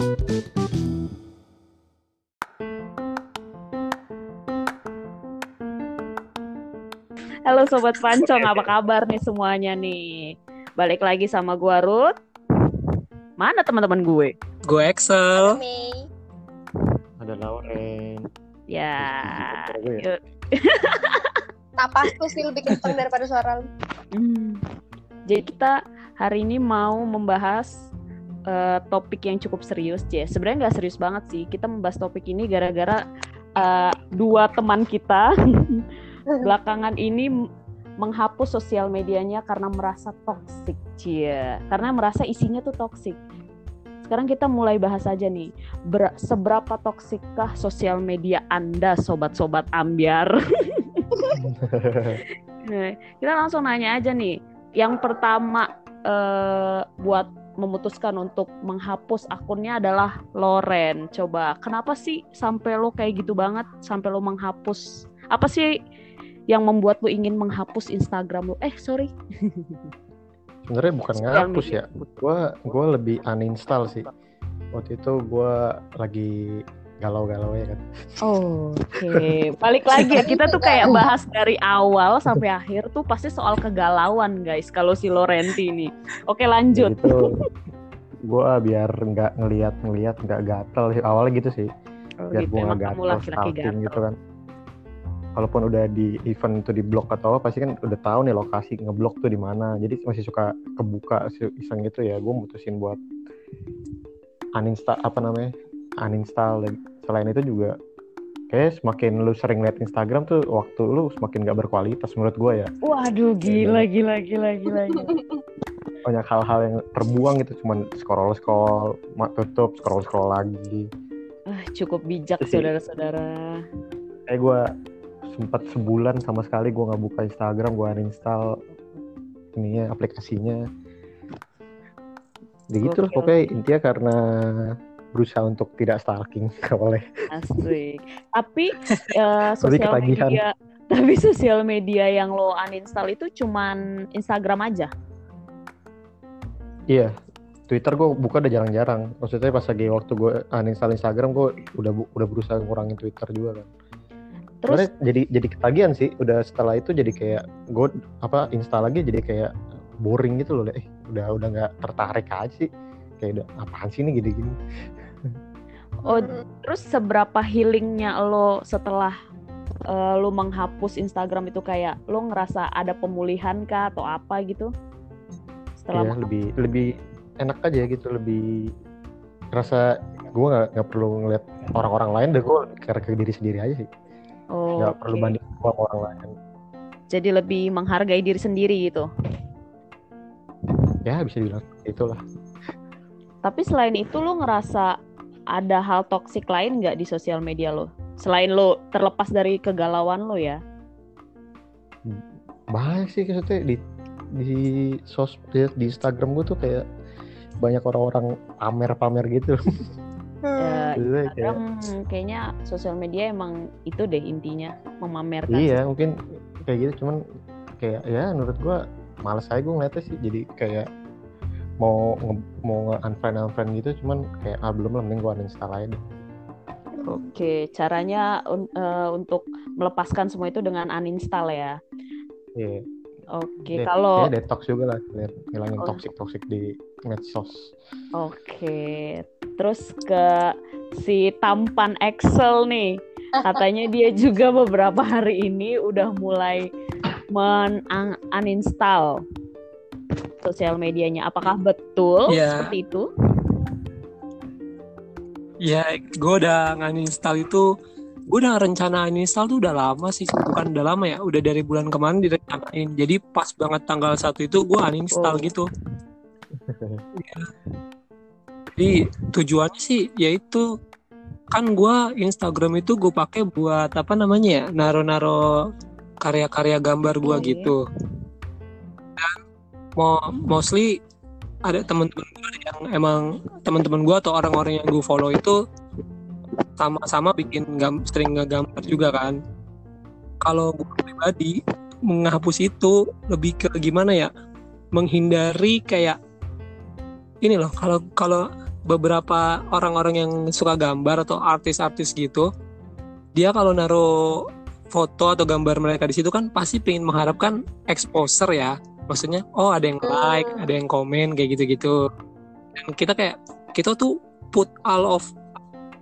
Halo Sobat Pancong, apa kabar nih semuanya nih? Balik lagi sama gua Ruth. Mana teman-teman gue? Gue Excel. Ada Lauren. Ya. Gue ya? yuk. Napasku sih lebih kenceng daripada suara lu. Hmm. Jadi kita hari ini mau membahas eh, topik yang cukup serius, Cie. Sebenarnya nggak serius banget sih. Kita membahas topik ini gara-gara eh, dua teman kita belakangan ini menghapus sosial medianya karena merasa toksik, Cie. Karena merasa isinya tuh toksik. Sekarang kita mulai bahas aja nih, ber- seberapa toksikkah sosial media Anda, sobat-sobat ambiar? Nah, kita langsung nanya aja nih. Yang pertama eh, buat memutuskan untuk menghapus akunnya adalah Loren. Coba, kenapa sih sampai lo kayak gitu banget? Sampai lo menghapus? Apa sih yang membuat lo ingin menghapus Instagram lo? Eh, sorry. Sebenarnya bukan ngapus ya. Gua gua lebih uninstall sih. Waktu itu gua lagi galau-galau ya kan. Oh, Oke, balik lagi ya. Kita tuh kayak bahas dari awal sampai akhir tuh pasti soal kegalauan, guys. Kalau si Lorenti ini. Oke, lanjut. Jadi itu gua biar nggak ngeliat-ngeliat nggak gatel sih. Awalnya gitu sih. Oh, Biar gitu. Emang nggak gatel stalking gatel. gitu kan. Walaupun udah di event itu di blok atau apa pasti kan udah tahu nih lokasi ngeblok tuh di mana. Jadi masih suka kebuka iseng gitu ya. Gue mutusin buat uninstall apa namanya? Uninstall. Dan selain itu juga kayak semakin lu sering liat Instagram tuh waktu lu semakin gak berkualitas menurut gue ya. Waduh, gila, gila, gila, gila, gila. banyak hal-hal yang terbuang gitu cuman scroll scroll tutup scroll scroll lagi. Ah, cukup bijak, saudara-saudara. kayak gue sempat sebulan sama sekali gue nggak buka Instagram gue uninstall ininya aplikasinya. Jadi gitu lah pokoknya intinya karena berusaha untuk tidak stalking nggak boleh Asik. Tapi Berarti sosial media, tapi sosial media yang lo uninstall itu cuman Instagram aja. Iya, Twitter gue buka udah jarang-jarang. Maksudnya pas lagi waktu gue uninstall Instagram gue udah udah berusaha ngurangin Twitter juga kan. Terus Sebenarnya jadi jadi ketagihan sih. Udah setelah itu jadi kayak gue apa install lagi jadi kayak boring gitu loh. Eh udah udah nggak tertarik aja sih. Kayak udah apaan sih ini gini-gini. Oh, terus seberapa healingnya lo setelah eh, lo menghapus Instagram itu kayak lo ngerasa ada pemulihan kah atau apa gitu? Setelah menghapus- lebih lebih enak aja gitu. Lebih rasa gue nggak nggak perlu ngeliat orang-orang lain deh gue karena ke diri sendiri aja sih. Oh, Nggak perlu oke. banding sama orang lain. Jadi lebih menghargai diri sendiri gitu. Ya bisa dibilang itulah. Tapi selain itu lo ngerasa ada hal toksik lain nggak di sosial media lo? Selain lo terlepas dari kegalauan lo ya? banyak sih maksudnya di di sos di, di Instagram gue tuh kayak banyak orang-orang pamer-pamer gitu Ya, Maksudnya kayak, Instagram kayaknya sosial media emang itu deh intinya memamerkan. iya mungkin kayak gitu cuman kayak ya menurut gue males aja gue ngeliatnya sih jadi kayak mau mau unfriend unfriend gitu cuman kayak ah belum lah mending gue uninstall aja deh. Oke, caranya un- eh, untuk melepaskan semua itu dengan uninstall ya. iya. Oke, Deh, kalau kayak detox juga lah biar ngilangin Oh. toxic toxic di medsos. Oke, terus ke si tampan Excel nih, katanya dia juga beberapa hari ini udah mulai men uninstall sosial medianya. Apakah betul Iya. seperti itu? Ya, gue udah uninstall itu, gue udah rencana uninstall tuh udah lama sih, bukan udah lama ya, udah dari bulan kemarin direncanain. Jadi pas banget tanggal satu itu gue uninstall Oh. gitu. Ya. Jadi tujuannya sih yaitu kan gue Instagram itu gue pakai buat apa namanya ya, naro-naro karya-karya gambar gue Oke. gitu. Dan mau mostly ada teman-teman gue yang emang teman-teman gue atau orang-orang yang gue follow itu sama-sama bikin gam sering ngegambar juga kan. Kalau gue pribadi menghapus itu lebih ke gimana ya? Menghindari kayak ini loh. Kalau kalau beberapa orang-orang yang suka gambar atau artis-artis gitu dia kalau naruh foto atau gambar mereka di situ kan pasti pengen mengharapkan exposure ya maksudnya oh ada yang like Hmm. ada yang komen kayak gitu-gitu. Dan kita kayak kita tuh put all of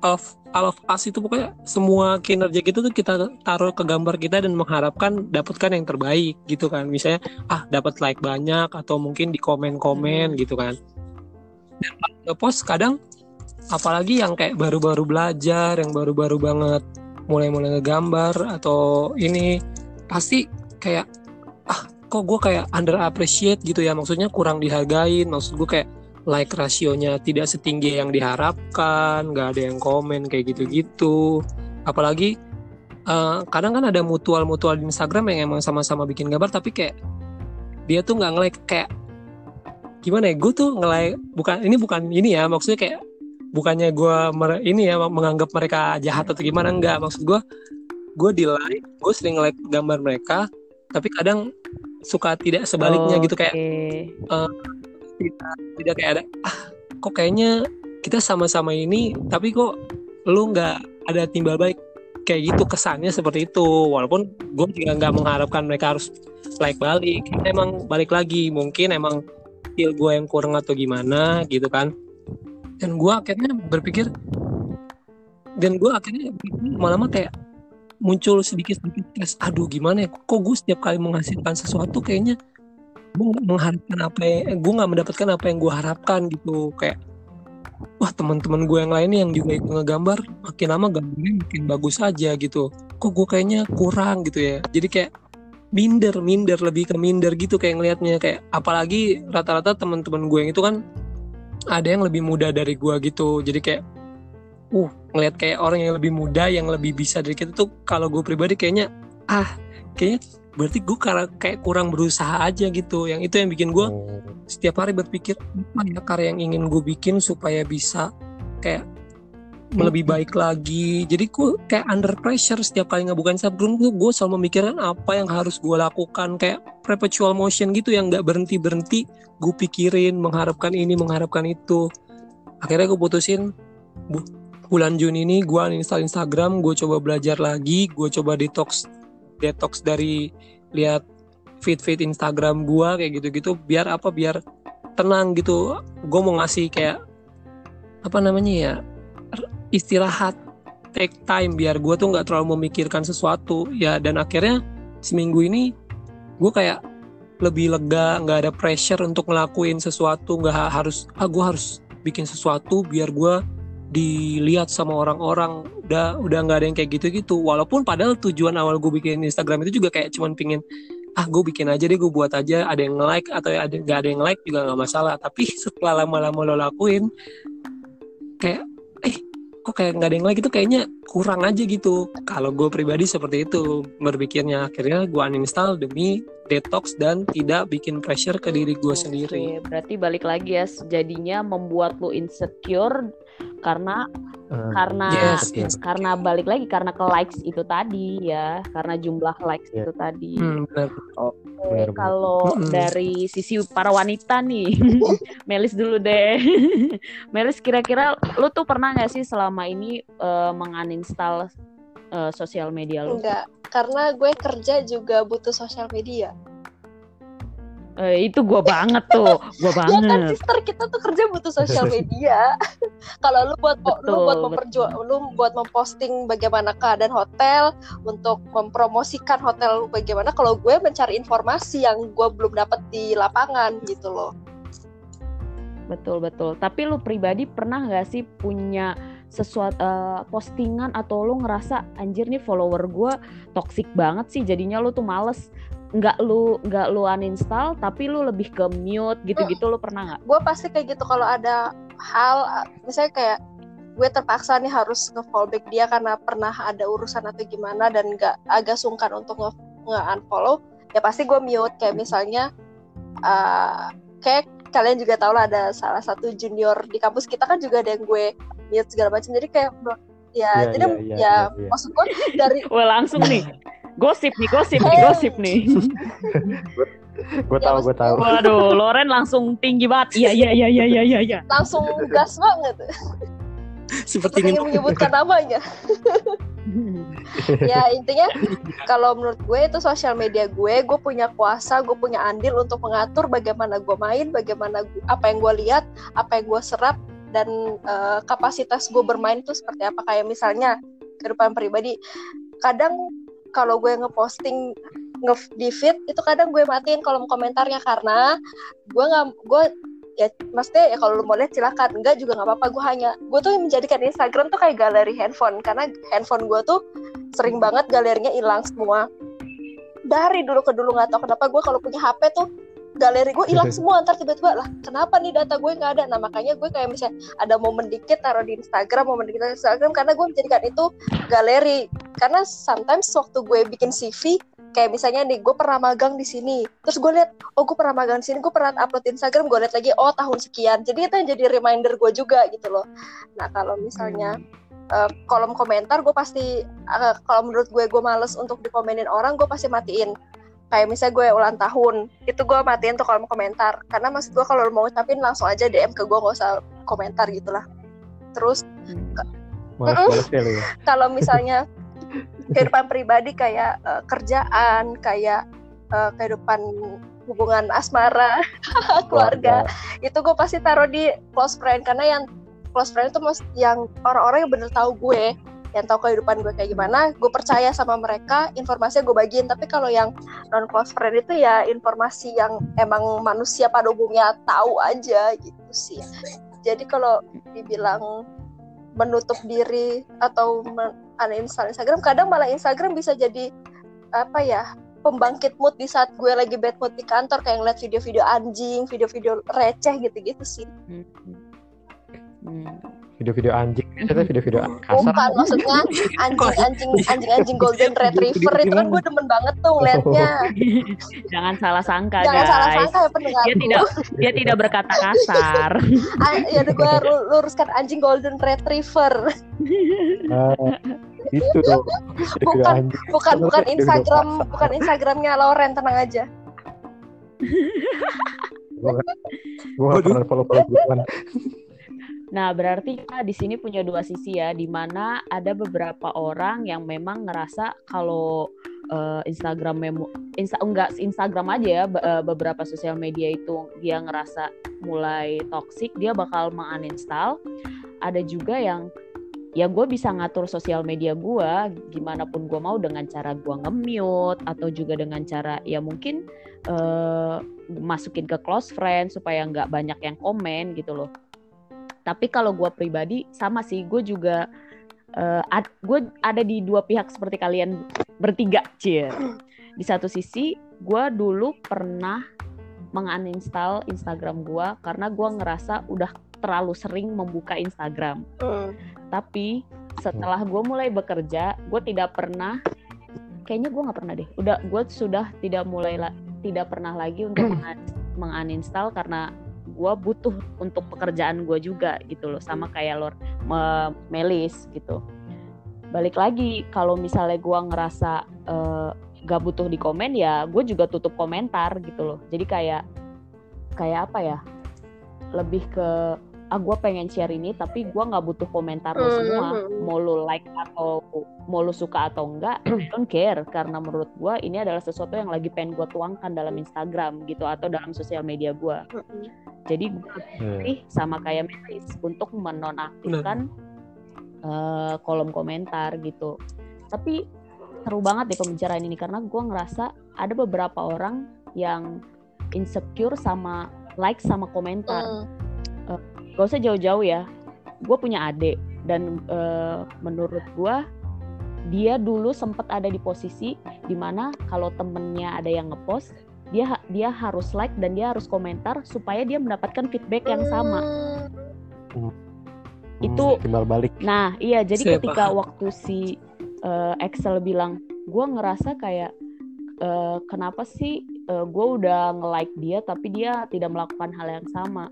of all of us itu pokoknya semua kinerja kita tuh kita taruh ke gambar kita dan mengharapkan dapatkan yang terbaik gitu kan. Misalnya ah dapat like banyak atau mungkin di komen-komen gitu kan. Dan ngepost kadang apalagi yang kayak baru-baru belajar yang baru-baru banget mulai-mulai ngegambar atau ini pasti kayak ah kok gue kayak under appreciate gitu ya? Maksudnya kurang dihargain. Maksud gue kayak like rasionya tidak setinggi yang diharapkan nggak ada yang komen kayak gitu-gitu. Apalagi eh, kadang kan ada mutual-mutual di Instagram yang emang sama-sama bikin gambar tapi kayak dia tuh nggak nge-like kayak gimana ya? Gue tuh nge-like bukan ini bukan ini ya maksudnya kayak bukannya gue ini ya menganggap mereka jahat atau gimana enggak maksud gue gue di like gue sering like gambar mereka tapi kadang suka tidak sebaliknya gitu kayak Oke. tidak tidak kayak ada ah kok kayaknya kita sama-sama ini tapi kok lu nggak ada timbal balik. Kayak gitu kesannya seperti itu. Walaupun gue juga nggak mengharapkan mereka harus like balik Karena emang balik lagi mungkin emang skill gue yang kurang atau gimana gitu kan. Dan gue akhirnya berpikir dan gue akhirnya lama-lama kayak muncul sedikit-sedikit stres aduh gimana ya? Kok gue setiap kali menghasilkan sesuatu kayaknya gue mengharapkan apa yang gue nggak mendapatkan apa yang gue harapkan gitu. Kayak wah teman-teman gue yang lain yang juga ikut ngegambar makin lama gambarnya makin bagus aja gitu. Kok gue kayaknya kurang gitu ya? Jadi kayak minder minder lebih ke minder gitu kayak ngelihatnya kayak apalagi rata-rata teman-teman gue yang itu kan ada yang lebih muda dari gue gitu. Jadi kayak uh ngelihat kayak orang yang lebih muda yang lebih bisa dari kita tuh kalau gue pribadi kayaknya ah kayaknya berarti gue karena kayak kurang berusaha aja gitu. Yang itu yang bikin gue Oh, setiap hari berpikir apa ya karya yang ingin gue bikin supaya bisa kayak lebih baik lagi? Jadi gue kayak under pressure setiap kali ngebukain Instagram tuh gue selalu memikirkan apa yang harus gue lakukan. Kayak perpetual motion gitu yang nggak berhenti berhenti gue pikirin mengharapkan ini mengharapkan itu. Akhirnya gue putusin bu- bulan Juni ini gue uninstall Instagram gue coba belajar lagi gue coba detox detox dari lihat feed-feed Instagram gua kayak gitu-gitu biar apa biar tenang gitu. Gue mau ngasih kayak apa namanya ya istirahat take time biar gue tuh nggak terlalu memikirkan sesuatu. Ya dan akhirnya seminggu ini gue kayak lebih lega nggak ada pressure untuk ngelakuin sesuatu nggak ha- harus ah gue harus bikin sesuatu biar gue dilihat sama orang-orang udah udah nggak ada yang kayak gitu-gitu. Walaupun padahal tujuan awal gue bikin Instagram itu juga kayak cuman pingin ah gue bikin aja deh gue buat aja ada yang like atau ada nggak ada yang like juga nggak masalah. Tapi setelah lama-lama lo lakuin kayak eh kok kayak nggak ada yang like itu kayaknya kurang aja gitu kalau gue pribadi seperti itu berpikirnya akhirnya gue uninstall demi detox dan tidak bikin pressure ke diri gue Oke, sendiri berarti balik lagi ya jadinya membuat lu insecure karena eh, karena Yes, yes. karena balik lagi karena ke likes itu tadi ya karena jumlah likes Iya. itu tadi Hmm, benar. Oke, Benar, benar. kalau dari sisi para wanita nih Melis dulu deh Melis kira-kira lu tuh pernah nggak sih selama ini eh, menguninstall eh, sosial media lu Enggak, karena gue kerja juga butuh sosial media. Eh, itu gua banget tuh gua Ya kan banget sister kita tuh kerja butuh sosial media. Kalau lu buat lu Betul, buat memperjual lu buat memposting bagaimana keadaan hotel untuk mempromosikan hotel lu bagaimana kalau gue mencari informasi yang gue belum dapat di lapangan gitu loh. Betul betul. Tapi lu pribadi pernah nggak sih punya sesuatu eh, postingan atau lu ngerasa anjir nih follower gua toxic banget sih jadinya lu tuh males nggak lu nggak lu uninstall tapi lu lebih ke mute gitu-gitu lu pernah nggak? gue pasti kayak gitu kalau ada hal misalnya kayak gue terpaksa nih harus nge-fallback dia karena pernah ada urusan atau gimana dan nggak agak sungkan untuk nge, unfollow ya pasti gue mute kayak misalnya uh, kayak kalian juga tahu lah ada salah satu junior di kampus kita kan juga ada yang gue mute segala macam jadi kayak ya Iya, jadi iya, iya, ya iya, iya. maksud gue dari langsung nih Gosip nih, gosip nih, gosip nih. gue tahu gue tahu. Waduh, Loren langsung tinggi banget. Iya, iya, iya, iya, iya, iya, iya. langsung gas banget. Seperti ingin ini menyebutkan namanya. Ya intinya kalau menurut gue itu sosial media gue gue punya kuasa gue punya andil untuk mengatur bagaimana gue main bagaimana gu- apa yang gue lihat apa yang gue serap dan eh, kapasitas gue bermain itu seperti apa. Kayak misalnya kehidupan pribadi. Kadang kalau gue ngeposting nge di feed itu kadang gue matiin kolom komentarnya. Karena gue nggak gue ya maksudnya ya kalau lu mau lihat silakan. Enggak juga nggak apa-apa. Gue hanya gue tuh menjadikan Instagram tuh kayak galeri handphone. Karena handphone gue tuh sering banget galerinya hilang semua. Dari dulu ke dulu nggak tahu kenapa gue kalau punya HP tuh galeri gue hilang semua ntar tiba-tiba lah kenapa nih data gue nggak ada? Nah makanya gue kayak misalnya ada momen dikit taruh di Instagram momen dikit taruh di Instagram karena gue menjadikan itu galeri. Karena sometimes waktu gue bikin CV kayak misalnya nih gue pernah magang di sini. Terus gue lihat oh gue pernah magang di sini gue pernah upload di Instagram gue lihat lagi oh tahun sekian. Jadi itu yang jadi reminder gue juga gitu loh. Nah kalau misalnya eh, kolom komentar gue pasti eh, kalau menurut gue gue males untuk dikomenin orang gue pasti matiin kayak misalnya gue ulang tahun itu gue matiin tuh kolom komentar. Karena maksud gue kalau mau ngucapin langsung aja DM ke gue gak usah komentar gitulah terus malas-malas ya ya? Kalau misalnya kehidupan pribadi kayak eh, kerjaan kayak eh, kehidupan hubungan asmara keluarga itu gue pasti taruh di close friend. Karena yang close friend itu yang orang-orang yang bener tahu gue yang tahu kehidupan gue kayak gimana gue percaya sama mereka informasinya gue bagiin tapi kalau yang non close friend itu ya informasi yang emang manusia pada umumnya tahu aja gitu sih jadi kalau dibilang menutup diri atau uninstall Instagram kadang malah Instagram bisa jadi apa ya pembangkit mood di saat gue lagi bad mood di kantor kayak ngeliat video-video anjing video-video receh gitu-gitu sih Hmm. Hmm. Video-video anjing. Biasanya video-video kasar. bukan maksudnya anjing anjing anjing anjing golden retriever itu kan gue demen banget tuh ngeliatnya. Jangan salah sangka, jangan guys. salah sangka ya pendengar. Dia tidak dia tidak berkata kasar. Ah, ya gue luruskan anjing golden retriever. Ah, itu tuh Bukan, bukan bukan Instagram bukan Instagramnya Loren tenang aja. Gue gak, gue gak pernah follow-follow gituan Nah, berarti kita di sini punya dua sisi ya, di mana ada beberapa orang yang memang ngerasa kalau eh, Instagram memo, Insta, enggak Instagram aja ya, be- eh, beberapa sosial media itu dia ngerasa mulai toxic, dia bakal menguninstall. Ada juga yang ya gue bisa ngatur sosial media gue gimana pun gue mau dengan cara gue nge-mute atau juga dengan cara ya mungkin eh, masukin ke close friend supaya nggak banyak yang komen gitu loh tapi kalau gue pribadi sama sih. Gue juga eh, ad- gue ada di dua pihak seperti kalian bertiga cie. Di satu sisi gue dulu pernah menguninstall Instagram gue karena gue ngerasa udah terlalu sering membuka Instagram. Hmm. tapi setelah gue mulai bekerja gue tidak pernah kayaknya gue nggak pernah deh. Udah gue sudah tidak mulai la- tidak pernah lagi untuk mengun- menguninstall karena gue butuh untuk pekerjaan gue juga gitu loh sama kayak lor me- Melis gitu. Balik lagi kalau misalnya gue ngerasa eh, gak butuh di komen ya gue juga tutup komentar gitu loh. Jadi kayak kayak apa ya lebih ke ah gue pengen share ini tapi gue nggak butuh komentar lo semua Mhm. mau lo like atau mau lo suka atau enggak I don't care karena menurut gue ini adalah sesuatu yang lagi pengen gue tuangkan dalam Instagram gitu atau dalam sosial media gue Hmm. jadi gue pilih sama kayak Melis untuk menonaktifkan eh, kolom komentar gitu tapi seru banget deh pembicaraan ini karena gue ngerasa ada beberapa orang yang insecure sama like sama komentar Hmm. Gak usah jauh-jauh ya gue punya adik dan eh, menurut gue dia dulu sempat ada di posisi di mana kalau temennya ada yang ngepost dia dia harus like dan dia harus komentar supaya dia mendapatkan feedback yang sama Hmm. itu- Hmm, timbal balik Nah, iya jadi Saya ketika paham. waktu si eh, Excel bilang, gue ngerasa kayak eh, kenapa sih gue udah nge-like dia tapi dia tidak melakukan hal yang sama.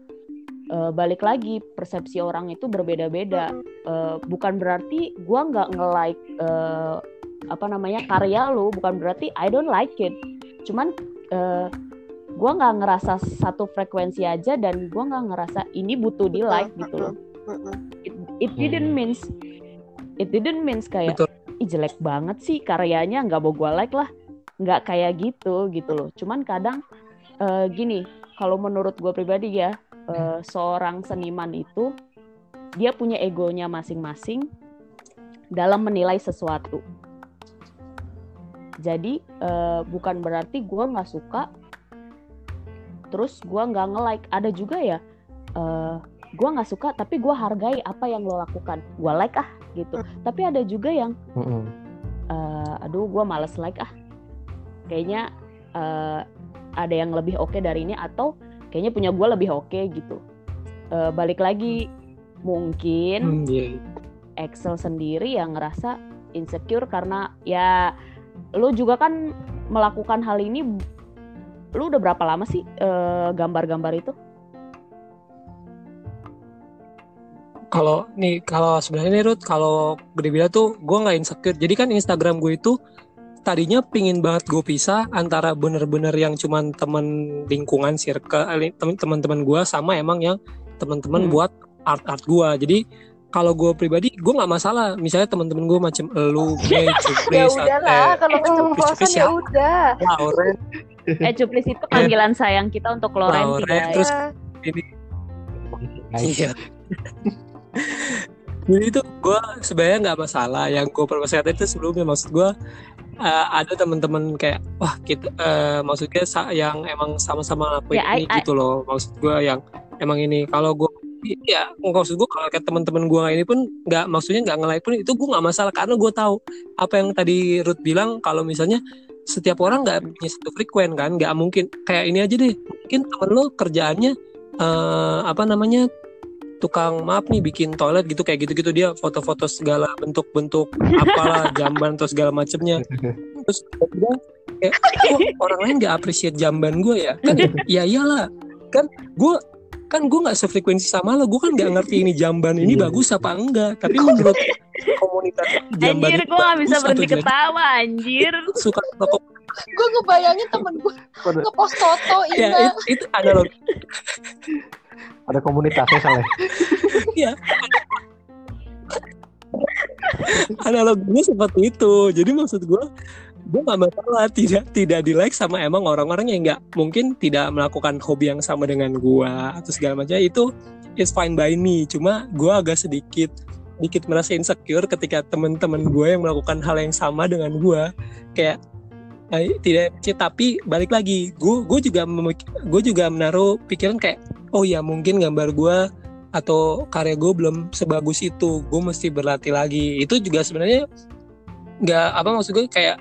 Eh, balik lagi persepsi orang itu berbeda-beda. Eh, bukan berarti gue nggak nge-like eh, apa namanya karya lu bukan berarti I don't like it cuman uh, gue nggak ngerasa satu frekuensi aja dan gue nggak ngerasa ini butuh di like gitu loh it, it didn't Hmm. means it didn't means kayak Betul. ih jelek banget sih karyanya nggak mau gue like lah nggak kayak gitu gitu loh cuman kadang eh, gini kalau menurut gue pribadi ya eh, seorang seniman itu dia punya egonya masing-masing dalam menilai sesuatu. Jadi eh, bukan berarti gue nggak suka terus gue nggak nge-like. Ada juga ya eh gue nggak suka tapi gue hargai apa yang lo lakukan. Gue like ah gitu. Tapi ada juga yang eh, aduh gue males like ah. Kayaknya eh, ada yang lebih oke dari ini atau kayaknya punya gue lebih oke gitu. Eh, balik lagi mungkin Hmm, iya. Excel sendiri yang ngerasa insecure karena ya lu juga kan melakukan hal ini lu udah berapa lama sih eh, gambar-gambar itu? Kalau nih kalau sebenarnya nih Ruth kalau gede bilang tuh gue nggak insecure. Jadi kan Instagram gue itu tadinya pingin banget gue pisah antara bener-bener yang cuman temen lingkungan circle eh, teman-teman gue sama emang yang teman-teman Hmm. buat art-art gue jadi kalau gue pribadi gue nggak masalah misalnya teman-teman gue macam elu gue ya Cupris udah lah eh, kalau keceplosan ya udah Lauren eh Cuplis itu panggilan sayang kita untuk Lauren, terus Ya. ini. Iya. Jadi itu gue sebenarnya nggak masalah. Yang gue permasalahkan itu sebelumnya maksud gue eh, ada teman-teman kayak wah kita eh, maksudnya yang emang sama-sama ngelakuin Ya, I- ini gitu loh. Maksud gue yang emang ini kalau gue ya maksud gue kalau kayak teman-teman gue ini pun nggak maksudnya nggak nge pun itu gue nggak masalah karena gue tahu apa yang tadi Ruth bilang kalau misalnya setiap orang nggak punya satu frekuen kan nggak mungkin kayak ini aja deh mungkin temen lo kerjaannya eh, apa namanya tukang maaf nih bikin toilet gitu kayak gitu-gitu. Dia foto-foto segala bentuk-bentuk apalah jamban atau segala macemnya. Terus tiba-tiba kayak kok orang lain nggak appreciate jamban gue ya? Kan ya iyalah. Kan gue kan gue nggak sefrekuensi sama lo. Gue kan nggak ngerti ini jamban ini Iya. bagus apa enggak. Tapi menurut komunitas jamban Anjir gue gak bisa berhenti ketawa anjir. Suka toko gue ngebayangin temen gue ngepost foto ya itu, itu analogi ada komunitasnya soalnya. analoginya seperti itu. Jadi maksud gue gue gak masalah tidak tidak di like sama emang orang-orang yang nggak mungkin tidak melakukan hobi yang sama dengan gue atau segala macam. Itu is fine by me. Cuma gue agak sedikit sedikit merasa insecure ketika teman-teman gue yang melakukan hal yang sama dengan gue kayak tidak tapi balik lagi gue gue juga gue juga menaruh pikiran kayak oh ya mungkin gambar gue atau karya gue belum sebagus itu. Gue mesti berlatih lagi. Itu juga sebenarnya nggak apa maksud gue kayak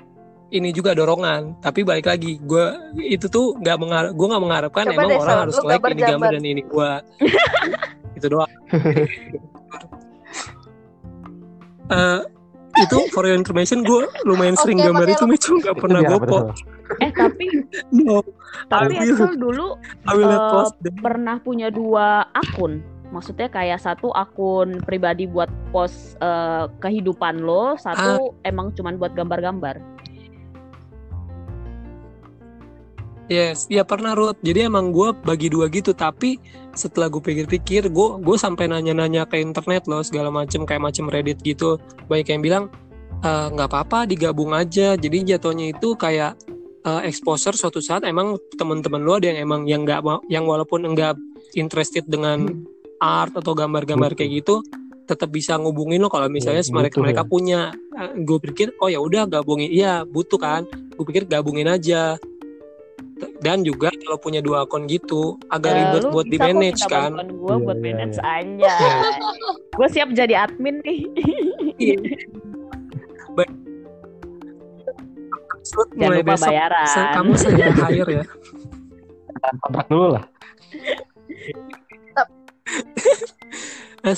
ini juga dorongan. Tapi balik lagi gue itu tuh nggak mengharap gue nggak mengharapkan Coba emang deh, orang harus like gambar ini gambar jamban. dan ini gue itu doang. Eh, itu for your information gue lumayan sering gambar itu. Micu nggak pernah post tuh? eh tapi no tapi. Excel dulu I will not post them. pernah punya dua akun maksudnya kayak satu akun pribadi buat post eh, kehidupan lo satu emang cuman buat gambar-gambar Yes, ya pernah Ruth. Jadi emang gue bagi dua gitu. Tapi setelah gue pikir-pikir, gue gue sampai nanya-nanya ke internet loh segala macem kayak macem Reddit gitu. Banyak yang bilang "Eh, nggak apa-apa digabung aja. Jadi jatuhnya itu kayak eh, exposure suatu saat emang teman-teman lo ada yang emang yang nggak yang walaupun enggak interested dengan art atau gambar-gambar kayak gitu tetap bisa ngubungin lo kalau misalnya Ya, mereka mereka ya. punya gue pikir oh ya udah gabungin iya butuh kan gue pikir gabungin aja dan juga kalau punya dua akun gitu agak Eh, ribet buat di kok manage minta kan? bantuan gue Iya, buat iya, manage iya. aja. Gue siap jadi admin nih. Sud, jangan mulai lupa besok bayaran. kamu saya hire ya? Kontrak dulu lah.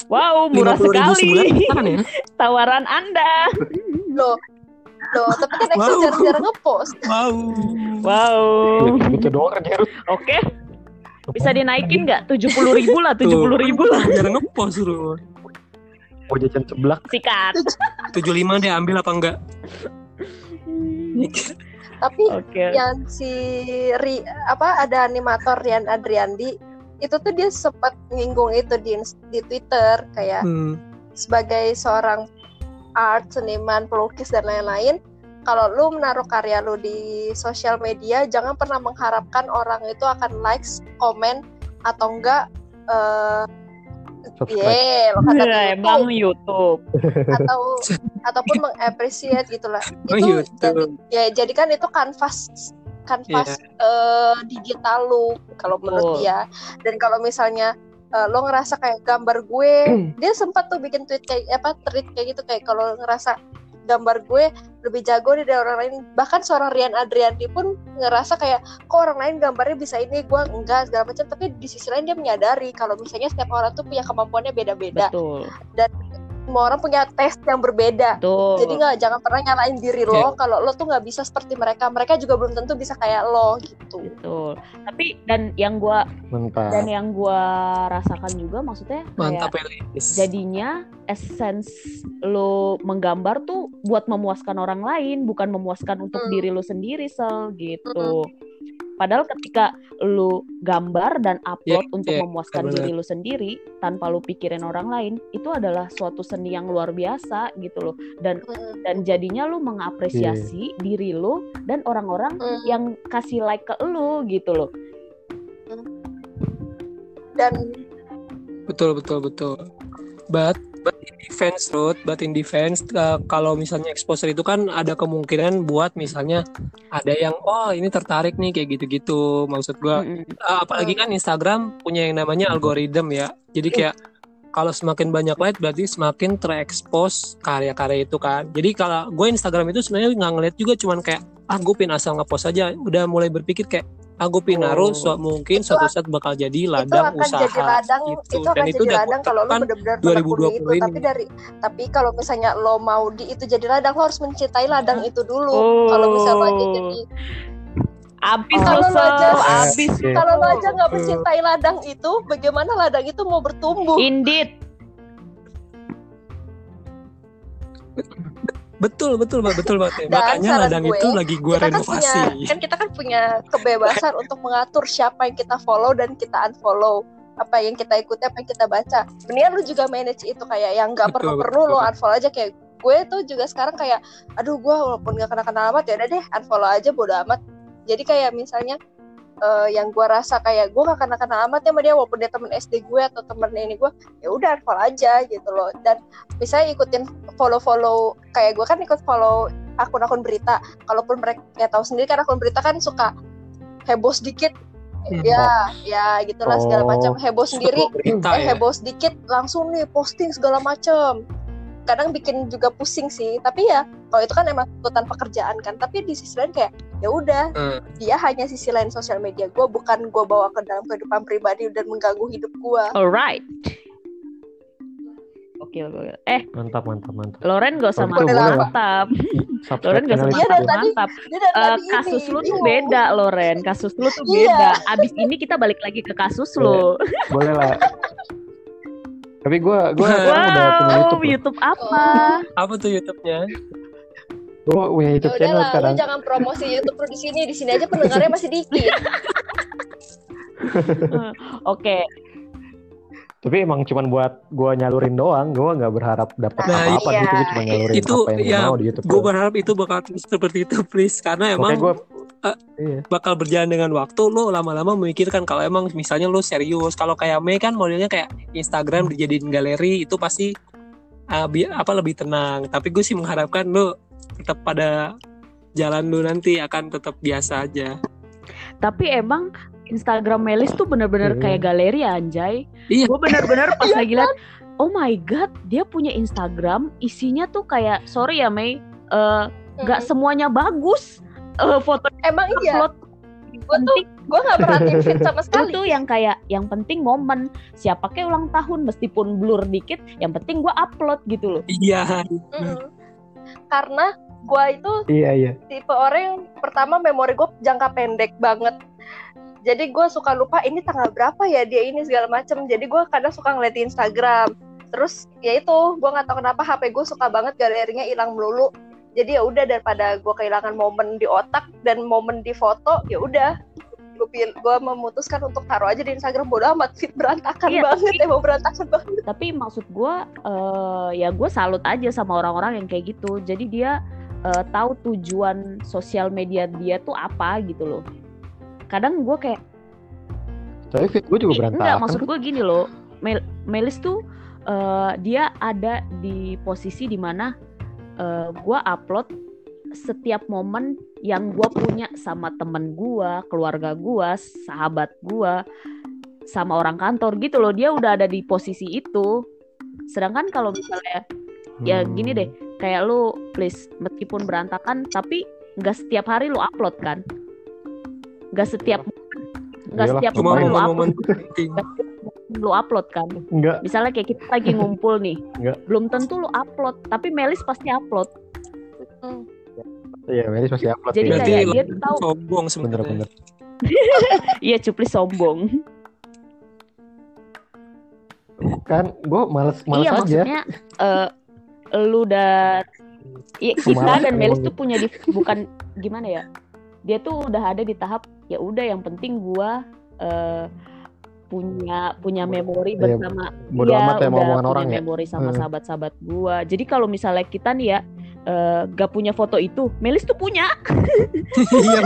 wow murah 50.000 sebulan sekali. kan ya? Tawaran anda. Loh loh tapi kan Excel Wow. jarang-jarang ngepost. Wow wow. Gitu doang kerja. Oke. Bisa dinaikin nggak? tujuh puluh ribu lah tujuh puluh ribu lah. Jarang ngepost lu Mau jajan seblak. sikat. 75 deh ambil apa enggak tapi Oke. yang si Ri, apa ada animator Rian Adriandi itu tuh dia sempat nyinggung itu di di Twitter kayak hmm, sebagai seorang art seniman pelukis dan lain-lain kalau lu menaruh karya lu di sosial media jangan pernah mengharapkan orang itu akan likes komen atau enggak eh Subscribe. yeah, lo kata Ya, di emang YouTube, YouTube. atau ataupun mengapresiasi gitulah Oh, itu YouTube. jadi ya jadi kan itu kanvas kanvas eh, digital lu kalau menurut Betul. dia dan kalau misalnya eh, lo ngerasa kayak gambar gue dia sempat tuh bikin tweet kayak apa tweet kayak gitu kayak kalau ngerasa gambar gue lebih jago nih dari orang lain. Bahkan seorang Rian Adriandi pun ngerasa kayak kok orang lain gambarnya bisa ini gue enggak segala macam. Tapi di sisi lain dia menyadari kalau misalnya setiap orang tuh punya kemampuannya beda-beda. Betul. Semua orang punya tes yang berbeda Betul. jadi nggak jangan pernah nyalain diri lo kalau lo tuh nggak bisa seperti mereka mereka juga belum tentu bisa kayak lo gitu Betul. Tapi dan yang gua Mantap. dan yang gua rasakan juga maksudnya mantap kayak Elis. jadinya essence lo menggambar tuh buat memuaskan orang lain bukan memuaskan untuk Hmm. diri lo sendiri sel gitu padahal ketika lo gambar dan upload Iya, untuk iya, memuaskan benar. diri lo sendiri tanpa lo pikirin orang lain itu adalah suatu seni yang luar biasa gitu loh. Dan Mm, dan jadinya lo mengapresiasi diri lo dan orang-orang mm. yang kasih like ke lo gitu loh. Dan betul betul betul. But but in defense Ruth but in defense uh, kalau misalnya exposure itu kan ada kemungkinan buat misalnya ada yang oh ini tertarik nih kayak gitu-gitu maksud gua Mm-mm. Uh, apalagi kan Instagram punya yang namanya algoritma ya. Jadi kayak kalau semakin banyak like berarti semakin terekspos karya-karya itu kan. Jadi kalau gue Instagram itu sebenarnya nggak ngeliat juga cuman kayak ah gue pin asal ngepost aja. Udah mulai berpikir kayak gue pin naruh Oh. su- mungkin Itu suatu saat bakal jadi itu ladang akan usaha jadi ladang gitu. itu akan jadi udah ladang kalau lo benar-benar 2020 menekuni itu ini. tapi dari tapi kalau misalnya lo mau di itu jadi ladang lo harus mencintai ladang itu dulu Oh. kalau misalnya lo aja jadi abis Kalau lo aja- abis kalau lo aja Oh. nggak mencintai ladang itu bagaimana ladang itu mau bertumbuh Indeed. Betul betul Mbak, betul banget. Dan Makanya ladang gue, itu lagi gue kita kan renovasi. punya kan kita kan punya kebebasan untuk mengatur siapa yang kita follow dan kita unfollow. Apa yang kita ikuti apa yang kita baca. Mendingan lu juga manage itu kayak yang nggak Betul, perlu perlu lo unfollow aja. Kayak gue tuh juga sekarang kayak aduh gue walaupun gak kenal kenal amat ya udah deh unfollow aja bodo amat. Jadi kayak misalnya eh, yang gue rasa kayak gue gak kenal kenal amat ya sama dia walaupun dia temen SD gue atau temen ini gue ya udah unfollow aja gitu loh dan misalnya ikutin follow follow kayak gue kan ikut follow akun-akun berita kalaupun mereka ya tahu sendiri kan akun berita kan suka heboh sedikit Hmm. ya ya gitulah segala Oh. macam heboh sendiri Berita eh ya. heboh sedikit langsung nih posting segala macam kadang bikin juga pusing sih tapi ya kalau itu kan emang ikutan pekerjaan kan tapi di sisi lain kayak ya udah Hmm. dia hanya sisi lain sosial media gue bukan gue bawa ke dalam kehidupan pribadi dan mengganggu hidup gue Alright. Oke, oke. Eh, Mantap, mantap, mantap. Loren gak usah mantap. Subscribe Loren gak usah Iya, mantap, mantap. Eh, tadi kasus ini, lu tuh bingung. beda, Loren. Kasus lu tuh Iya. beda. Abis ini kita balik lagi ke kasus lu. Boleh lah. Tapi gue gue sekarang udah punya Wow, YouTube. YouTube apa? Apa tuh YouTube-nya? Gue punya ya YouTube udah channel lah lu sekarang. jangan promosi YouTube lu di sini di sini aja pendengarnya masih dikit Oke, Tapi emang cuman buat gue nyalurin doang. Gue nggak berharap dapat Nah, apa-apa iya. gitu. Gue cuma nyalurin Itu, apa yang ya, mau di YouTube. Gue gua. berharap itu bakal terus seperti itu, please. Karena emang gue eh, iya. bakal berjalan dengan waktu lo lama-lama memikirkan kalau emang misalnya lo serius kalau kayak Mei kan modelnya kayak Instagram dijadiin galeri itu pasti uh, bi- apa lebih tenang tapi gue sih mengharapkan lo tetap pada jalan lo nanti akan tetap biasa aja tapi emang Instagram Melis tuh bener-bener Iya. kayak galeri anjay. Iya. Gue bener-bener pas Iya lagi liat, oh my god, dia punya Instagram, isinya tuh kayak, sorry ya Mei, eh, nggak semuanya bagus. Eh, foto emang iya upload gue tuh gue nggak perhatiin sama itu sekali. tuh yang kayak yang penting momen. Siapa kayak ulang tahun meskipun blur dikit yang penting gua upload gitu loh. Iya. Mm-mm. karena gue itu Iya iya. tipe orang yang pertama memori gue jangka pendek banget. Jadi gue suka lupa ini tanggal berapa ya dia ini segala macem. Jadi gue kadang suka ngeliat di Instagram. Terus ya itu gue nggak tahu kenapa HP gue suka banget galerinya hilang melulu jadi ya udah daripada gue kehilangan momen di otak dan momen di foto ya udah. Gue memutuskan untuk taruh aja di Instagram bodo amat. Fit berantakan Iya, banget emang berantakan banget. Tapi maksud gue eh, ya gue salut aja sama orang-orang yang kayak gitu. Jadi dia eh, tahu tujuan sosial media dia tuh apa gitu loh. Kadang gue kayak Tapi fit gue juga "Ih, berantakan. enggak maksud gue gini loh. Mel Melis tuh eh, dia ada di posisi di mana eh, gue upload setiap momen yang gue punya sama temen gue, keluarga gue, sahabat gue, sama orang kantor gitu loh. Dia udah ada di posisi itu. Sedangkan kalau misalnya ya Hmm. gini deh, kayak lu please meskipun berantakan tapi nggak setiap hari lu upload kan? Nggak setiap nggak setiap momen lu upload. Lu upload kan? Enggak, Misalnya kayak kita lagi ngumpul nih, Nggak. belum tentu lu upload, tapi Melis pasti upload. iya Melis masih upload Jadi ya. Berarti kayak dia tuh tahu, sombong sebenarnya. Bener-bener. iya cupli sombong. Kan gue males males iya aja. maksudnya, eh lu dan Iya, kita dan Melis tuh punya di, bukan gimana ya? Dia tuh udah ada di tahap ya udah yang penting gua eh, punya punya memori Iya, bersama bodo Iya, amat ya udah punya orang ya. memori sama Hmm. sahabat-sahabat gua. Jadi kalau misalnya kita nih ya eh, gak punya foto itu, Melis tuh punya. Iya.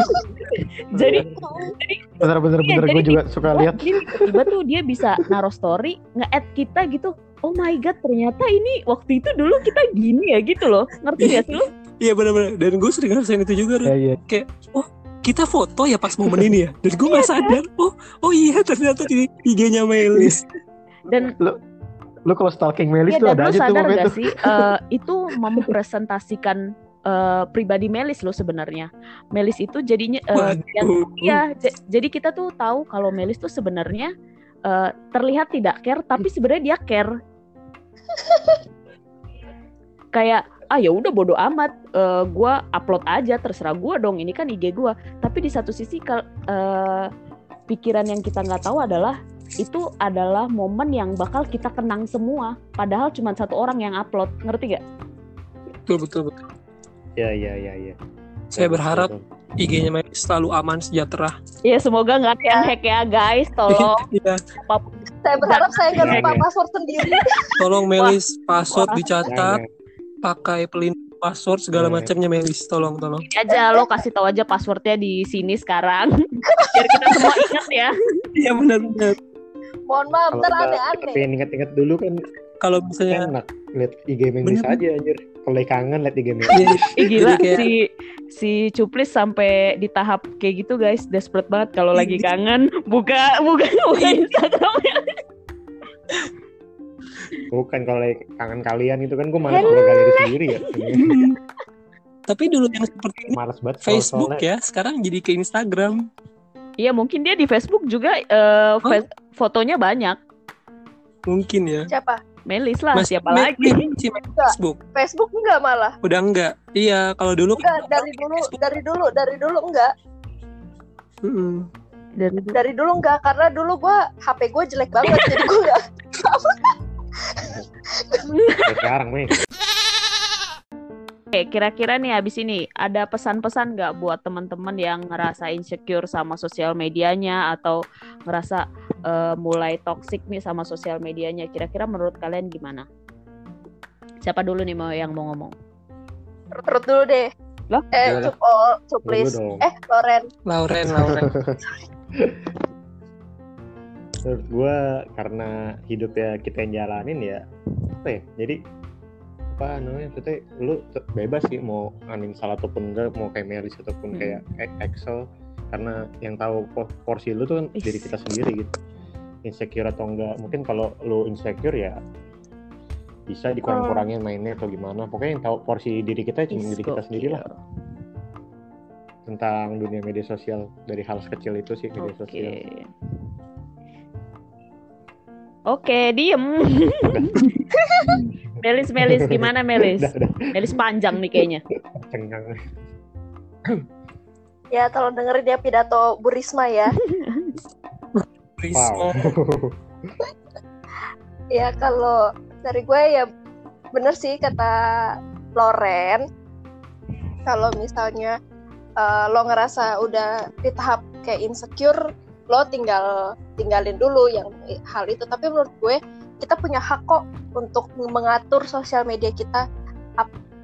Jadi Bener bener Iya, bener jadi gue juga suka lihat. Jadi tiba-tiba tuh dia bisa naruh story, nge-add kita gitu. Oh my god, ternyata ini waktu itu dulu kita gini ya gitu loh. Ngerti gak sih lu? Iya benar-benar. Dan gue sering ngerasain itu juga. Ya iya. Kita foto ya pas momen ini ya. Dan gue nggak sadar. Oh, oh iya ternyata di IG-nya Melis. Dan Lu kalau stalking Melis ya tuh ada aja tuh sadar momen gak sih eh, itu mempresentasikan eh, pribadi Melis loh sebenarnya. Melis itu jadinya eh, yang. Iya, j- jadi kita tuh tahu kalau Melis tuh sebenarnya eh, terlihat tidak care, tapi sebenarnya dia care. Kayak ah ya udah bodo amat, eh, gua upload aja terserah gua dong, ini kan IG gua. Tapi di satu sisi kal- eh, pikiran yang kita nggak tahu adalah itu adalah momen yang bakal kita kenang semua. Padahal cuma satu orang yang upload, ngerti gak? Betul betul betul. Iya iya iya iya. Saya berharap IG-nya selalu aman sejahtera. Ya semoga nggak ada yang hack ya guys, tolong. Iya. saya berharap saya nggak lupa Jangan. password sendiri Tolong Melis password dicatat, pakai pelindung password segala Jangan. macamnya Melis. Tolong tolong. aja lo kasih tahu aja passwordnya di sini sekarang biar kita semua ingat ya Iya benar-benar. mohon maaf ntar aneh-aneh pengen inget-inget dulu kan Kalau misalnya enak lihat IG Melis aja anjir. Kalau lagi kangen lihat IG Melis. Iya, gila kayak- si si Cuplis sampai di tahap kayak gitu guys desperate banget kalau lagi kangen buka buka buka Instagramnya Bukan kalau kangen kalian itu kan gue malas kalau galeri sendiri ya. tapi dulu yang seperti ini Malas banget Facebook soalnya. ya, sekarang jadi ke Instagram. iya mungkin dia di Facebook juga eh, fe- fotonya banyak Mungkin ya. siapa Melis lah Masih siapa Melis lagi main Facebook. Facebook enggak malah Udah enggak. Iya, kalau dulu enggak dari dulu dari dulu dari dulu enggak Mm-mm. dari dari dulu enggak karena dulu gua HP gue jelek banget jadi gue enggak sekarang nih. Oke, kira-kira nih abis ini ada pesan-pesan nggak buat teman-teman yang ngerasa insecure sama sosial medianya atau ngerasa eh, mulai toxic nih sama sosial medianya? Kira-kira menurut kalian gimana? Siapa dulu nih mau yang mau ngomong? terus dulu deh Lah? eh cup oh cup please eh Loren Lauren, Lauren. Menurut gue karena hidup ya kita yang jalanin ya apa ya? Jadi apa namanya? Maksudnya lu bebas sih mau uninstall ataupun enggak mau kayak Melis ataupun Hmm. kayak E- Excel karena yang tahu por- porsi lu tuh kan diri kita sendiri gitu. Insecure atau enggak mungkin kalau lu insecure ya bisa dikurang-kurangin mainnya atau gimana. Pokoknya yang tahu porsi diri kita cuma diri kita sendiri lah gokil. tentang dunia media sosial dari hal sekecil itu sih media Oke. sosial Oke, diem. Melis, Melis, gimana Melis? udah udah Melis panjang nih kayaknya. cengang ya tolong dengerin ya pidato Bu Risma ya Risma. wow ya kalau dari gue ya bener sih kata Loren kalau misalnya uh, lo ngerasa udah di tahap kayak insecure lo tinggal tinggalin dulu yang hal itu. Tapi menurut gue kita punya hak kok untuk mengatur sosial media kita.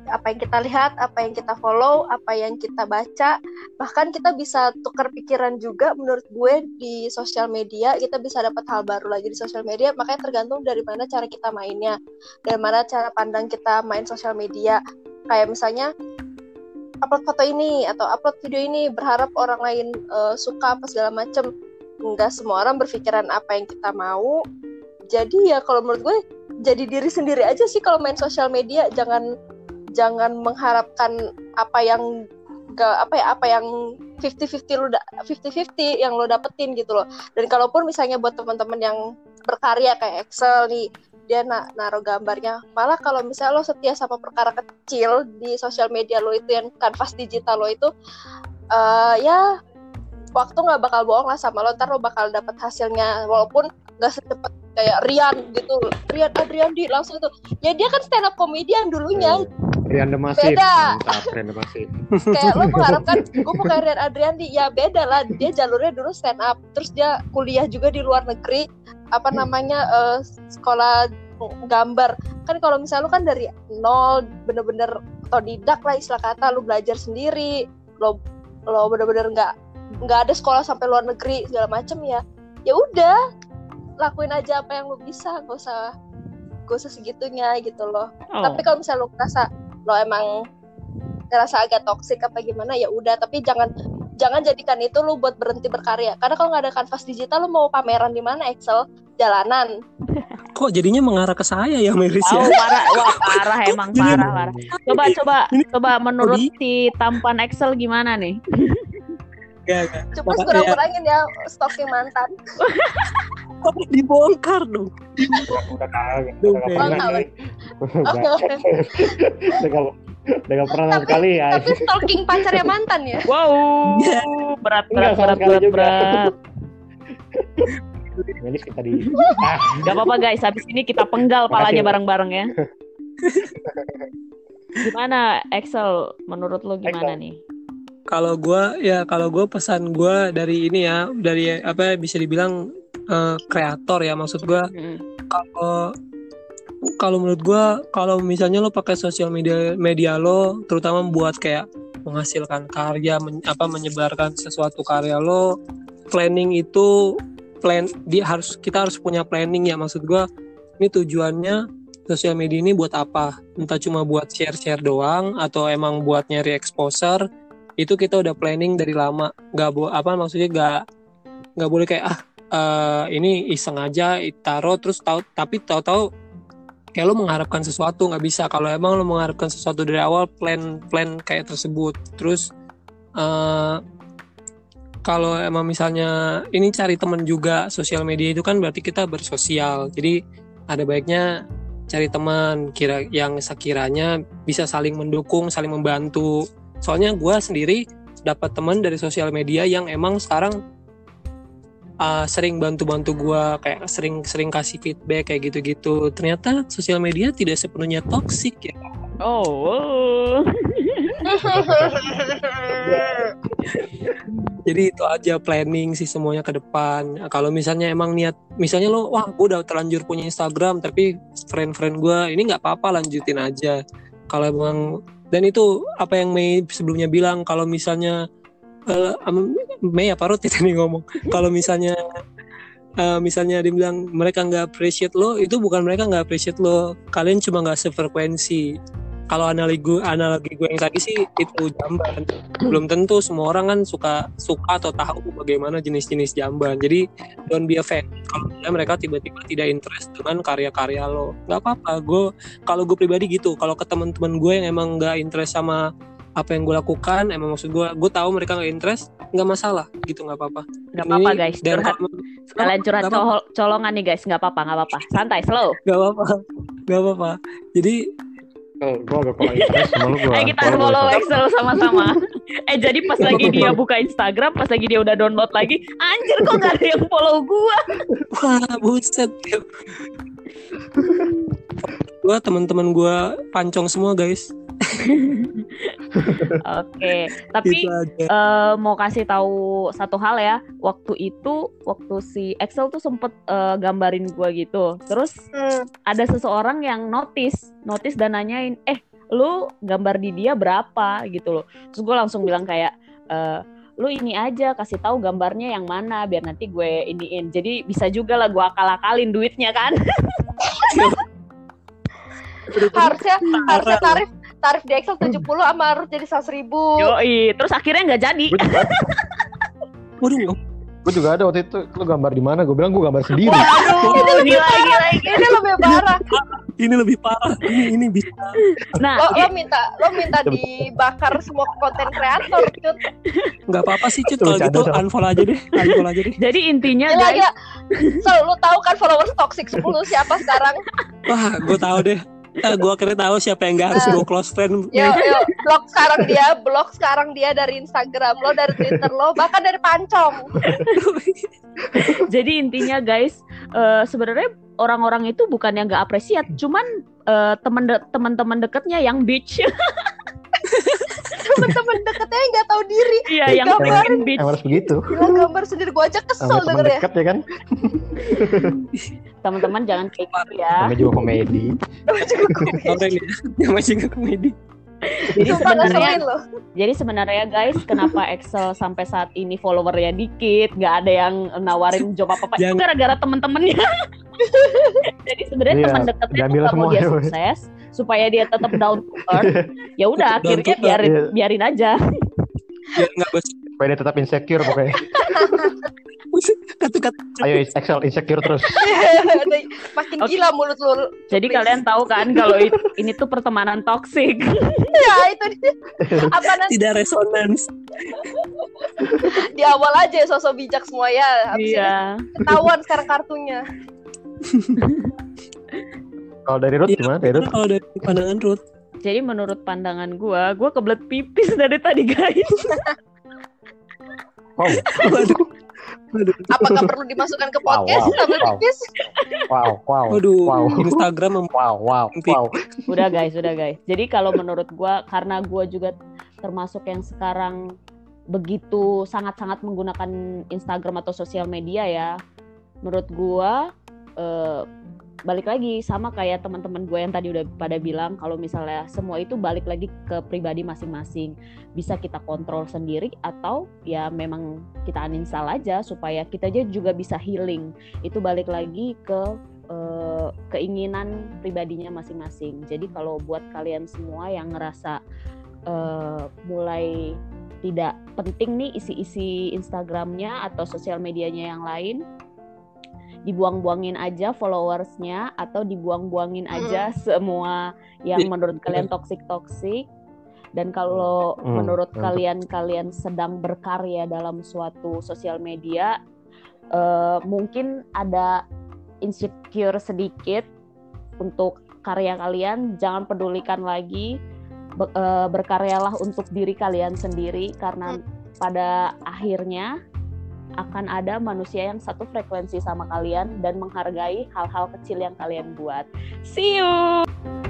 Apa yang kita lihat, apa yang kita follow, apa yang kita baca, bahkan kita bisa tukar pikiran juga menurut gue di sosial media, kita bisa dapat hal baru lagi di sosial media, makanya tergantung dari mana cara kita mainnya, dari mana cara pandang kita main sosial media. Kayak misalnya upload foto ini atau upload video ini berharap orang lain uh, suka apa segala macem. Enggak semua orang berpikiran apa yang kita mau, jadi ya kalau menurut gue jadi diri sendiri aja sih kalau main sosial media. Jangan jangan mengharapkan apa yang gak apa ya apa yang 50-50 lo 50-50 yang lo dapetin gitu loh. Dan kalaupun misalnya buat teman-teman yang berkarya kayak Excel nih dia na naruh gambarnya. Malah kalau misalnya lo setia sama perkara kecil di sosial media lo itu yang kanvas digital lo itu uh, ya waktu nggak bakal bohong lah sama lo ntar lo bakal dapet hasilnya walaupun nggak secepat kayak Rian gitu. Rian Adriandi langsung itu ya dia kan stand up comedian dulunya. Rian Demasif beda. Mantap Rian Demasif kayak lo mengharapkan gue bukan Rian Adriandi ya beda lah. Dia jalurnya dulu stand up terus dia kuliah juga di luar negeri. Apa namanya uh, sekolah gambar. Kan kalau misalnya lo kan dari nol bener-bener otodidak lah istilah kata lo belajar sendiri. Lo lo bener-bener nggak nggak ada sekolah sampai luar negeri segala macem ya. Ya udah lakuin aja apa yang lo bisa gak usah gak usah segitunya gitu loh. Oh. tapi kalau misalnya lo ngerasa lo emang ngerasa agak toksik apa gimana ya udah. Tapi jangan jangan jadikan itu lo buat berhenti berkarya. Karena kalau nggak ada kanvas digital lo mau pameran di mana Excel? Jalanan. Kok jadinya mengarah ke saya ya Meris ya? Oh, parah. Wah parah emang parah parah. coba coba coba menurut si tampan Excel gimana nih Gak, gak. Coba kurang-kurangin ya stalking mantan. dibongkar dong. Udah tahu. Udah gak pernah sama sekali ya. Tapi stalking pacarnya mantan ya? Wow. Berat, berat, berat, berat, berat. Melis kita di. Gak apa-apa guys, habis ini kita penggal palanya bareng-bareng ya. Gimana Excel? Menurut lo gimana nih? Kalau gue ya kalau gue pesan gue dari ini ya dari apa bisa dibilang uh, kreator ya. Maksud gue kalau kalau menurut gue kalau misalnya lo pakai sosial media media lo terutama buat kayak menghasilkan karya men, apa menyebarkan sesuatu karya lo planning itu plan dia harus kita harus punya planning ya. Maksud gue ini tujuannya sosial media ini buat apa? Entah cuma buat share share doang atau emang buat nyari exposure itu kita udah planning dari lama. Nggak bu apa maksudnya nggak nggak boleh kayak ah uh, ini iseng aja taruh terus tahu tapi tahu-tahu kayak lo mengharapkan sesuatu nggak bisa. Kalau emang lo mengharapkan sesuatu dari awal plan plan kayak tersebut. Terus uh, kalau emang misalnya ini cari teman juga sosial media itu kan berarti kita bersosial. Jadi ada baiknya cari teman kira yang sekiranya bisa saling mendukung saling membantu soalnya gue sendiri dapat teman dari sosial media yang emang sekarang uh, sering bantu-bantu gue kayak sering-sering kasih feedback kayak gitu-gitu. Ternyata sosial media tidak sepenuhnya toksik ya. Oh. Jadi itu aja planning sih semuanya ke depan. Kalau misalnya emang niat misalnya lo wah gue udah terlanjur punya Instagram tapi friend-friend gue ini nggak apa-apa lanjutin aja. Kalau emang dan itu apa yang Mei sebelumnya bilang kalau misalnya uh, Mei apa Ruth ini ngomong? Kalau misalnya uh, misalnya dia bilang mereka nggak appreciate lo itu bukan mereka nggak appreciate lo. Kalian cuma nggak sefrekuensi kalau analogi gue analogi gue yang tadi sih itu jamban. Belum tentu semua orang kan suka suka atau tahu bagaimana jenis-jenis jamban. Jadi don't be a fan. Kalau mereka tiba-tiba tidak interest dengan karya-karya lo nggak apa-apa. Gue kalau gue pribadi gitu. Kalau ke teman-teman gue yang emang nggak interest sama apa yang gue lakukan emang maksud gue gue tahu mereka nggak interest nggak masalah. Gitu nggak apa-apa. Nggak apa-apa guys. curhat. kalian curhat colongan nih guys. Nggak apa-apa nggak apa-apa. Santai slow. Nggak apa-apa. Nggak apa-apa. Jadi Oh, gue agak kurang sama lu Eh kita follow Excel sama-sama. eh jadi pas lagi dia buka Instagram, pas lagi dia udah download lagi, anjir kok gak ada yang follow gue. Wah, buset. gue teman-teman gue pancong semua guys. Oke, tapi eh, mau kasih tahu satu hal ya. Waktu itu, waktu si Excel tuh sempet eh, gambarin gua gitu. Terus Hmm. ada seseorang yang notice, notice dan nanyain, eh lu gambar di dia berapa gitu loh. Terus gue langsung bilang kayak, eh, lu ini aja kasih tahu gambarnya yang mana biar nanti gue iniin. Jadi bisa juga lah gue akal-akalin duitnya kan. harusnya harusnya tarif tarif di Excel 70 sama harus jadi 100 ribu. Yoi, terus akhirnya nggak jadi. Waduh, gue juga ada waktu itu. Lu gambar di mana? Gue bilang gue gambar sendiri. Waduh, ini lebih Gila, parah. gila, Ini lebih parah. ini lebih parah. Ini ini bisa. Nah, Lo, lo minta lo minta dibakar semua konten kreator, Cut. Nggak apa-apa sih, Cut. Kalau gitu unfollow aja deh. Unfollow aja deh. jadi intinya Gila, guys, gila. So, lu tahu kan followers toxic 10 siapa sekarang? Wah, gue tahu deh. Eh, gue akhirnya tahu siapa yang gak harus Ah. gue close friend. Yo, yo, blok sekarang dia, blok sekarang dia dari Instagram lo, dari Twitter lo, bahkan dari Pancong. jadi intinya guys, eh, sebenarnya orang-orang itu bukan yang nggak apresiat, cuman eh, temen de- teman-teman deketnya yang bitch. Temen-temen deketnya yang nggak tahu diri. Iya, yang Gambarin. bitch. Harus begitu. Gila gambar sendiri gue aja kesel denger ya. dekat ya kan? Teman-teman jangan kayak gitu ya. Namanya juga komedi. Orang ya, yang masih nggak komedi. Jadi sebenarnya. Jadi sebenarnya guys, kenapa Excel sampai saat ini followernya dikit, nggak ada yang nawarin job apa apa, itu gara-gara temen-temennya. Jadi sebenarnya Iya, teman dekatnya tuh nggak mau semua, dia ya, sukses, supaya dia tetap down to earth. Ya udah, akhirnya biarin iya. biarin aja. Ya, nggak bos. Supaya dia tetap insecure pokoknya. Kata-kata Ayo Excel insecure terus. Makin Oke. gila mulut lu. Jadi Please. kalian tahu kan kalau ini tuh pertemanan toksik. Ya itu dia. Apa nanti tidak resonance. di awal aja sosok bijak semua ya. Habis Iya. ketahuan sekarang kartunya. Kalau dari Ruth Iya, gimana? Dari Ruth? Kalau dari pandangan Ruth, Jadi menurut pandangan gua, gua kebelet pipis dari tadi guys. Wow, waduh, waduh, Apakah perlu dimasukkan ke Wow, podcast wow, sambil wow. pipis? wow, wow, waduh, wow, Instagram mem- wow, wow, wow. Udah guys, udah guys. Jadi kalau menurut gua karena gua juga termasuk yang sekarang begitu sangat-sangat menggunakan Instagram atau sosial media ya. Menurut gua eh, balik lagi sama kayak teman-teman gue yang tadi udah pada bilang kalau misalnya semua itu balik lagi ke pribadi masing-masing. Bisa kita kontrol sendiri atau ya memang kita uninstall aja supaya kita aja juga bisa healing. Itu balik lagi ke eh, keinginan pribadinya masing-masing. Jadi kalau buat kalian semua yang ngerasa eh, mulai tidak penting nih isi-isi Instagramnya atau sosial medianya yang lain, dibuang-buangin aja followersnya atau dibuang-buangin aja semua yang Iya, menurut kalian toksik-toksik. Dan kalau Hmm, menurut mantap. kalian kalian sedang berkarya dalam suatu sosial media, eh, mungkin ada insecure sedikit untuk karya kalian, jangan pedulikan lagi. Be- eh, berkaryalah untuk diri kalian sendiri karena pada akhirnya akan ada manusia yang satu frekuensi sama kalian dan menghargai hal-hal kecil yang kalian buat. See you.